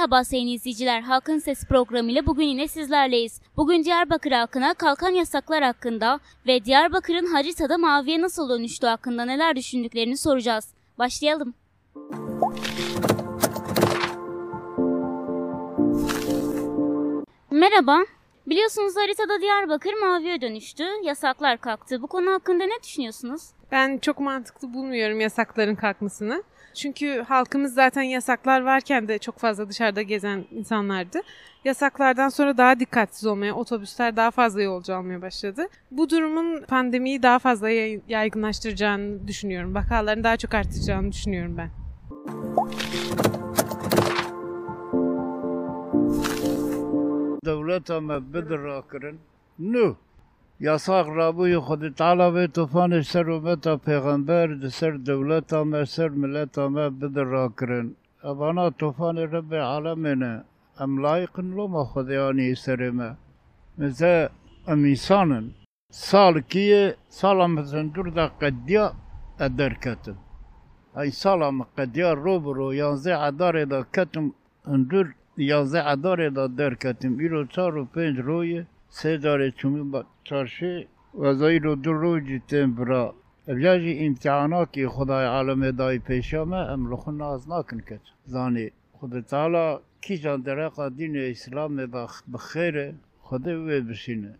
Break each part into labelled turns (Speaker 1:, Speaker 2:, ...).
Speaker 1: Merhaba sayın izleyiciler, Halkın Sesi programıyla bugün yine sizlerleyiz. Bugün Diyarbakır halkına kalkan yasaklar hakkında ve Diyarbakır'ın haritada maviye nasıl dönüştüğü hakkında neler düşündüklerini soracağız. Başlayalım. Merhaba. Biliyorsunuz haritada Diyarbakır maviye dönüştü, yasaklar kalktı. Bu konu hakkında ne düşünüyorsunuz?
Speaker 2: Ben çok mantıklı bulmuyorum yasakların kalkmasını. Çünkü halkımız zaten yasaklar varken de çok fazla dışarıda gezen insanlardı. Yasaklardan sonra daha dikkatsiz olmaya, otobüsler daha fazla yolcu almaya başladı. Bu durumun pandemiyi daha fazla yaygınlaştıracağını düşünüyorum. Vakaların daha çok artacağını düşünüyorum ben.
Speaker 3: Devlet ama bir kirin. Nu. یاساق رابوی خود تعالی و طوفان سر امتا پیغمبر د سر دولت ما سر ملت ما بدر کرن. ابانا طوفان رب العالمین ام لایقن لو ما خدیانی سرمه مثل ام انسانن. سال کیه؟ سال مثلا دور دا قدیا ادر کتم ای سال ام قدیا رو برو. یانزه عدار دا کتم. اندور یازده عدار دا در کتیم ایرو چار و پنج روی سه داره چومی با چارشه و از ایرو دو رو جیتیم برا ابیاجی امتحانا که خدای عالم دای پیشامه ام لخون ناز نکن کت. زانی خود تعالی کی جان درقا دین اسلام بخ- بخیره خدا وی بشینه.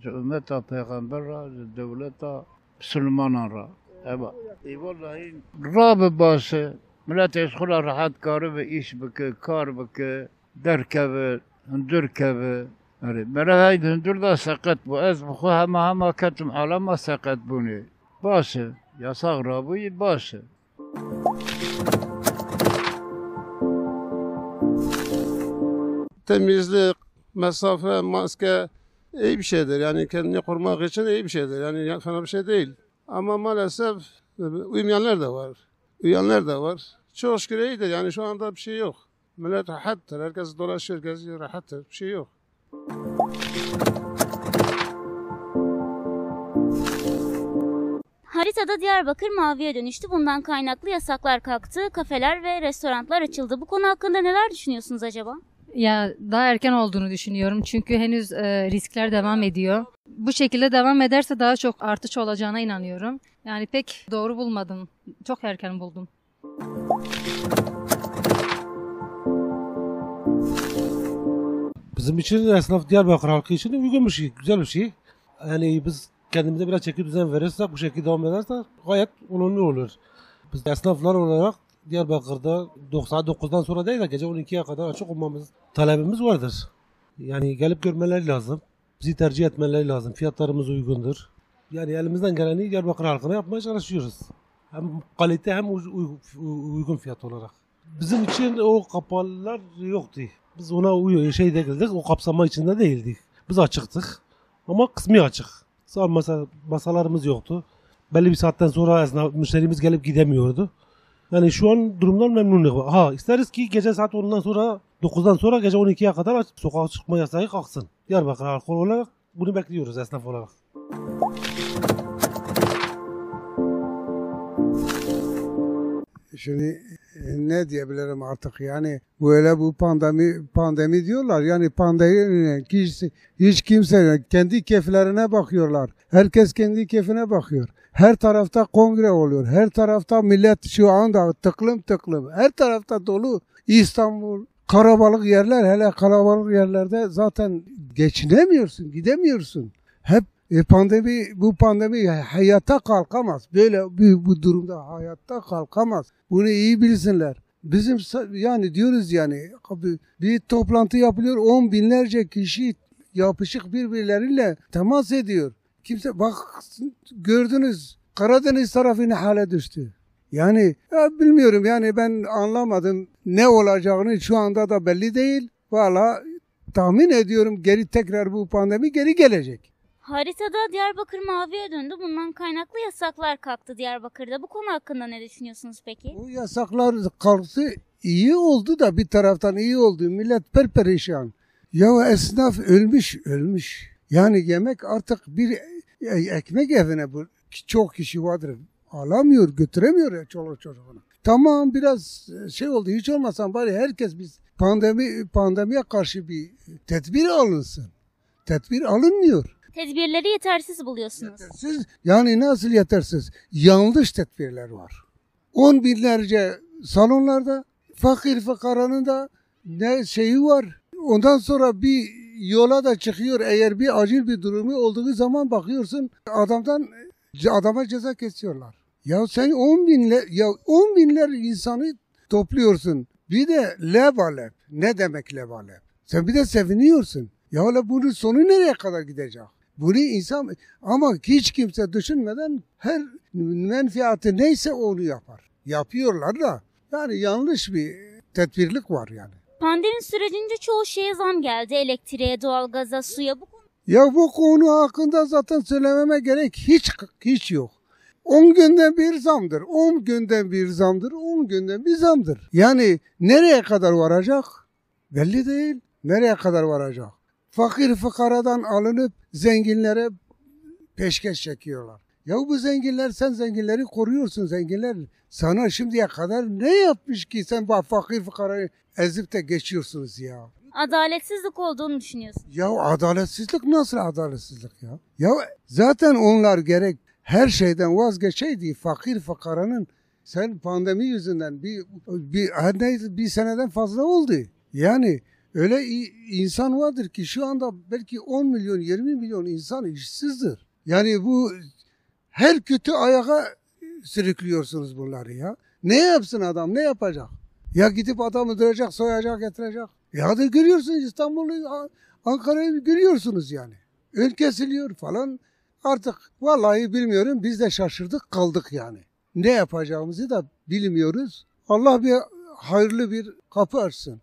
Speaker 3: جو امتا پیغمبر را جو دولتا مسلمانان را. اما ای والله این راب باشه. ملت از خدا راحت کاره و ایش بکه کار بکه درکبه درکبه آره Hani merhaba dündür da sakat bu. Ez bu hama hama katum alama sakat bunu. Başı. Yasak rabuyu başı.
Speaker 4: Temizlik, mesafe, maske iyi bir şeydir. Yani kendini korumak için iyi bir şeydir. Yani fena bir şey değil. Ama maalesef e, uymayanlar da var. Uyanlar da var. Çok şükür iyidir. Yani şu anda bir şey yok. Millet rahattır. Herkes dolaşıyor, geziyor rahattır. Bir şey yok.
Speaker 1: Haritada Diyarbakır maviye dönüştü. Bundan kaynaklı yasaklar kalktı, kafeler ve restoranlar açıldı. Bu konu hakkında neler düşünüyorsunuz acaba?
Speaker 5: Ya daha erken olduğunu düşünüyorum çünkü henüz e, riskler devam ediyor. Bu şekilde devam ederse daha çok artış olacağına inanıyorum. Yani pek doğru bulmadım. Çok erken buldum.
Speaker 6: Bizim için esnaf Diyarbakır halkı için uygun bir şey, güzel bir şey. Yani biz kendimize biraz çeki düzen verirsek, bu şekilde devam ederse gayet olumlu olur. Biz esnaflar olarak Diyarbakır'da 99'dan sonra değil de gece 12'ye kadar açık olmamız talebimiz vardır. Yani gelip görmeleri lazım. Bizi tercih etmeleri lazım. Fiyatlarımız uygundur. Yani elimizden geleni Diyarbakır halkına yapmaya çalışıyoruz. Hem kalite hem uy- uy- uygun fiyat olarak. Bizim için o kapalılar yoktu. Biz ona uy- şey değildik, o kapsama içinde değildik. Biz açıktık ama kısmi açık. Sağ masa, masalarımız yoktu. Belli bir saatten sonra esnaf, müşterimiz gelip gidemiyordu. Yani şu an durumdan memnunum. Ha isteriz ki gece saat 10'dan sonra 9'dan sonra gece 12'ye kadar aç- sokağa çıkma yasağı kalksın. Diyarbakır halkı olarak bunu bekliyoruz esnaf olarak.
Speaker 7: Şimdi ne diyebilirim artık yani böyle bu pandemi pandemi diyorlar yani pandemi hiç, hiç kimse kendi keyiflerine bakıyorlar. Herkes kendi keyfine bakıyor. Her tarafta kongre oluyor. Her tarafta millet şu anda tıklım tıklım. Her tarafta dolu. İstanbul karabalık yerler hele kalabalık yerlerde zaten geçinemiyorsun, gidemiyorsun. Hep e, pandemi bu pandemi hayatta kalkamaz. Böyle bu, bu durumda hayatta kalkamaz. Bunu iyi bilsinler. Bizim yani diyoruz yani bir toplantı yapılıyor on binlerce kişi yapışık birbirleriyle temas ediyor. Kimse bak gördünüz Karadeniz tarafı ne hale düştü. Yani ya bilmiyorum yani ben anlamadım ne olacağını şu anda da belli değil. Valla tahmin ediyorum geri tekrar bu pandemi geri gelecek.
Speaker 1: Haritada Diyarbakır maviye döndü. Bundan kaynaklı yasaklar kalktı Diyarbakır'da. Bu konu hakkında ne düşünüyorsunuz peki?
Speaker 7: Bu yasaklar kalktı iyi oldu da bir taraftan iyi oldu. Millet perperişan. Ya esnaf ölmüş ölmüş. Yani yemek artık bir ekmek evine bu çok kişi vardır. Alamıyor götüremiyor ya çoluk çocuğunu. Tamam biraz şey oldu hiç olmasan bari herkes biz pandemi pandemiye karşı bir tedbir alınsın. Tedbir alınmıyor.
Speaker 1: Tedbirleri yetersiz buluyorsunuz.
Speaker 7: Yetersiz yani nasıl yetersiz? Yanlış tedbirler var. On binlerce salonlarda fakir fakaranın da ne şeyi var. Ondan sonra bir yola da çıkıyor eğer bir acil bir durumu olduğu zaman bakıyorsun adamdan adama ceza kesiyorlar. Ya sen on binler ya on binler insanı topluyorsun. Bir de lebalep. Ne demek lebalep? Sen bir de seviniyorsun. Ya la bunun sonu nereye kadar gidecek? Bunu insan ama hiç kimse düşünmeden her menfaati neyse onu yapar. Yapıyorlar da yani yanlış bir tedbirlik var yani.
Speaker 1: Pandemi sürecince çoğu şeye zam geldi. Elektriğe, doğalgaza, suya. Bu
Speaker 7: Ya bu konu hakkında zaten söylememe gerek hiç hiç yok. 10 günden bir zamdır. 10 günden bir zamdır. 10 günden bir zamdır. Yani nereye kadar varacak? Belli değil. Nereye kadar varacak? Fakir fıkaradan alınıp zenginlere peşkeş çekiyorlar. Ya bu zenginler sen zenginleri koruyorsun zenginler. Sana şimdiye kadar ne yapmış ki sen bu fakir fıkarayı ezip de geçiyorsunuz ya.
Speaker 1: adaletsizlik olduğunu düşünüyorsun.
Speaker 7: Ya adaletsizlik nasıl adaletsizlik ya? Ya zaten onlar gerek her şeyden vazgeçeydi fakir fakaranın sen pandemi yüzünden bir, bir her neyse bir seneden fazla oldu. Yani öyle insan vardır ki şu anda belki 10 milyon 20 milyon insan işsizdir. Yani bu her kötü ayağa sürüklüyorsunuz bunları ya. Ne yapsın adam ne yapacak? Ya gidip adam öldürecek, soyacak, getirecek. Ya da görüyorsunuz İstanbul'u, Ankara'yı görüyorsunuz yani. Ön kesiliyor falan. Artık vallahi bilmiyorum biz de şaşırdık kaldık yani. Ne yapacağımızı da bilmiyoruz. Allah bir hayırlı bir kapı açsın.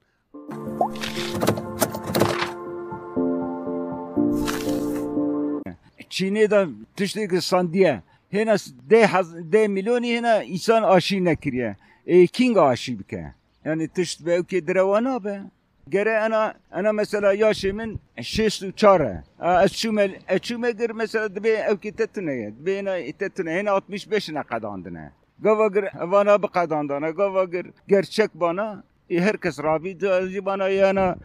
Speaker 8: Çin'e de tişteki sandiye. Hena de, haz, de milyoni hena insan aşı nekiriye. E, king aşı bike. Yani tişt ve ki drevana be. Gere ana ana mesela yaşımın şest u çare. Açume açume gir mesela de evki tetune. De hena tetune hena 65 ne kadandına. Gava gir bana bu kadandına. Gava gir gerçek bana. E, herkes rabi bana yana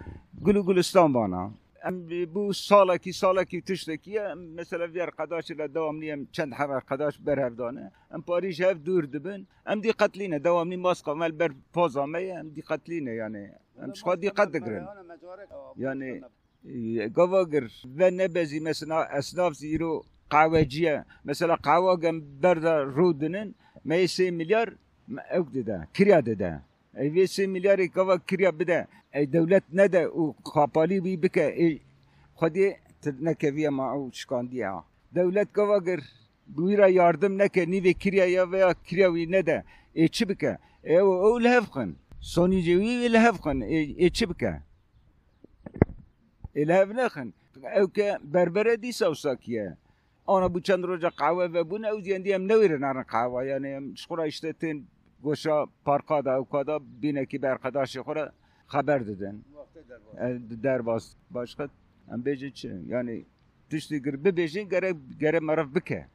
Speaker 8: gülü gülistan bana. Em bu salaki salaki tişteki ya mesela bir arkadaşla devamlıyım çend her arkadaş berevdane. Em Paris hev dur dibin. Em dikkatline devamlı maska mel ber pozame em dikkatline yani. Em şu dikkat dikirin. Yani e, gavagir ve ne bezi mesela esnaf ziro kahveciye mesela kahve gem berda rudinin meyse milyar evde de kirya ایوی سی میلیاری کوا کریا بده ای دولت نده و خاپالی بی بکه ای خودی ترنکه ویا معو شکاندی ها دولت کوا گر بویرا یاردم نکه نیوی کریا یا ویا کریا وی نده ای چی بکه ای او او لحف کن سونی جوی وی لحف کن ای, ای چی بکه ای لحف نخن او که بربره دی سوساکیه آنا بو چند روز قهوه و بون او زیندی هم نویرن قهوه یعنی شخورا اشتتین goşa parka da o kadar bineki bir arkadaşı şura haber dedin derbas başka em bêjin çi yani tiştî gir bibêjin gere gere meriv bike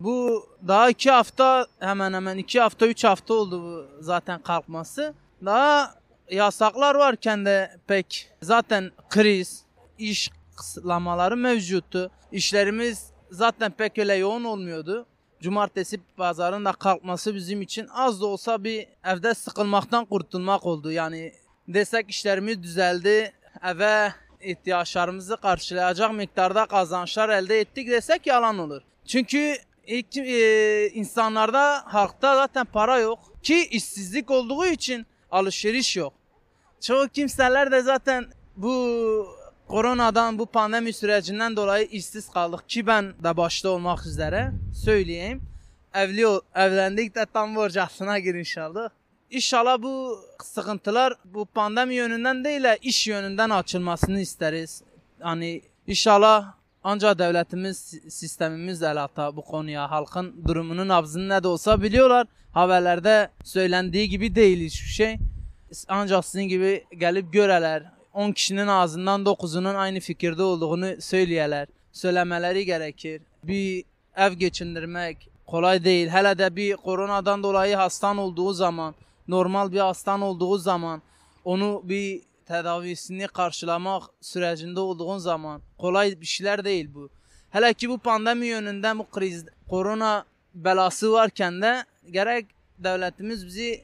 Speaker 9: Bu daha iki hafta hemen hemen iki hafta üç hafta oldu bu zaten kalkması. Daha yasaklar varken de pek zaten kriz, iş kısıtlamaları mevcuttu. İşlerimiz zaten pek öyle yoğun olmuyordu. Cumartesi pazarın da kalkması bizim için az da olsa bir evde sıkılmaktan kurtulmak oldu. Yani desek işlerimiz düzeldi, eve ihtiyaçlarımızı karşılayacak miktarda kazançlar elde ettik desek yalan olur. Çünkü ilk, e, insanlarda, halkta zaten para yok. Ki işsizlik olduğu için alışveriş yok. Çoğu kimseler de zaten bu koronadan, bu pandemi sürecinden dolayı işsiz kaldık. Ki ben de başta olmak üzere söyleyeyim. Evli ol- evlendik de tam borcasına gir inşallah. İnşallah bu sıkıntılar bu pandemi yönünden değil de iş yönünden açılmasını isteriz. Hani inşallah ancak devletimiz, sistemimiz el ata bu konuya. Halkın durumunun nabzını ne de olsa biliyorlar. Haberlerde söylendiği gibi değil hiçbir şey. Ancak sizin gibi gelip göreler. 10 kişinin ağzından 9'unun aynı fikirde olduğunu söyleyeler. Söylemeleri gerekir. Bir ev geçindirmek kolay değil. Hele de bir koronadan dolayı hastan olduğu zaman, normal bir hastan olduğu zaman onu bir tedavisini karşılamak sürecinde olduğun zaman kolay bir şeyler değil bu. Hele ki bu pandemi yönünden bu kriz, korona belası varken de gerek devletimiz bizi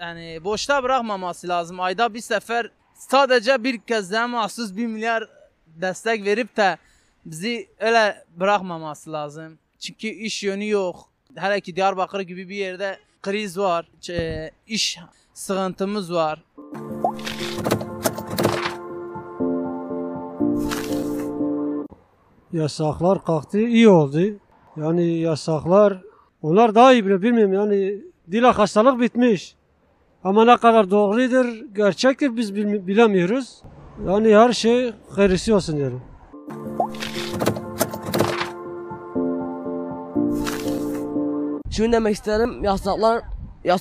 Speaker 9: yani boşta bırakmaması lazım. Ayda bir sefer sadece bir kez daha mahsus bir milyar destek verip de bizi öyle bırakmaması lazım. Çünkü iş yönü yok. Hele ki Diyarbakır gibi bir yerde kriz var. ç- iş sıkıntımız var.
Speaker 10: Yasaklar kalktı iyi oldu. Yani yasaklar onlar daha iyi bile bilmiyorum yani dila hastalık bitmiş. Ama ne kadar doğrudur, gerçektir biz bilemiyoruz. Yani her şey hayırlısı olsun yani.
Speaker 11: Şunu demek isterim yasaklar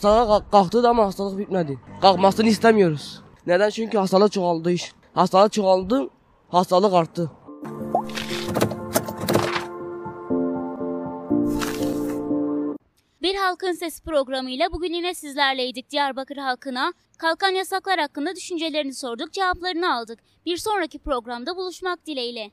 Speaker 11: kalk- kalktı ama hastalık bitmedi. Kalkmasını istemiyoruz. Neden? Çünkü hastalık çoğaldı iş. Hastalık çoğaldı, hastalık arttı.
Speaker 1: Bir Halkın Sesi programıyla bugün yine sizlerleydik Diyarbakır halkına. Kalkan yasaklar hakkında düşüncelerini sorduk, cevaplarını aldık. Bir sonraki programda buluşmak dileğiyle.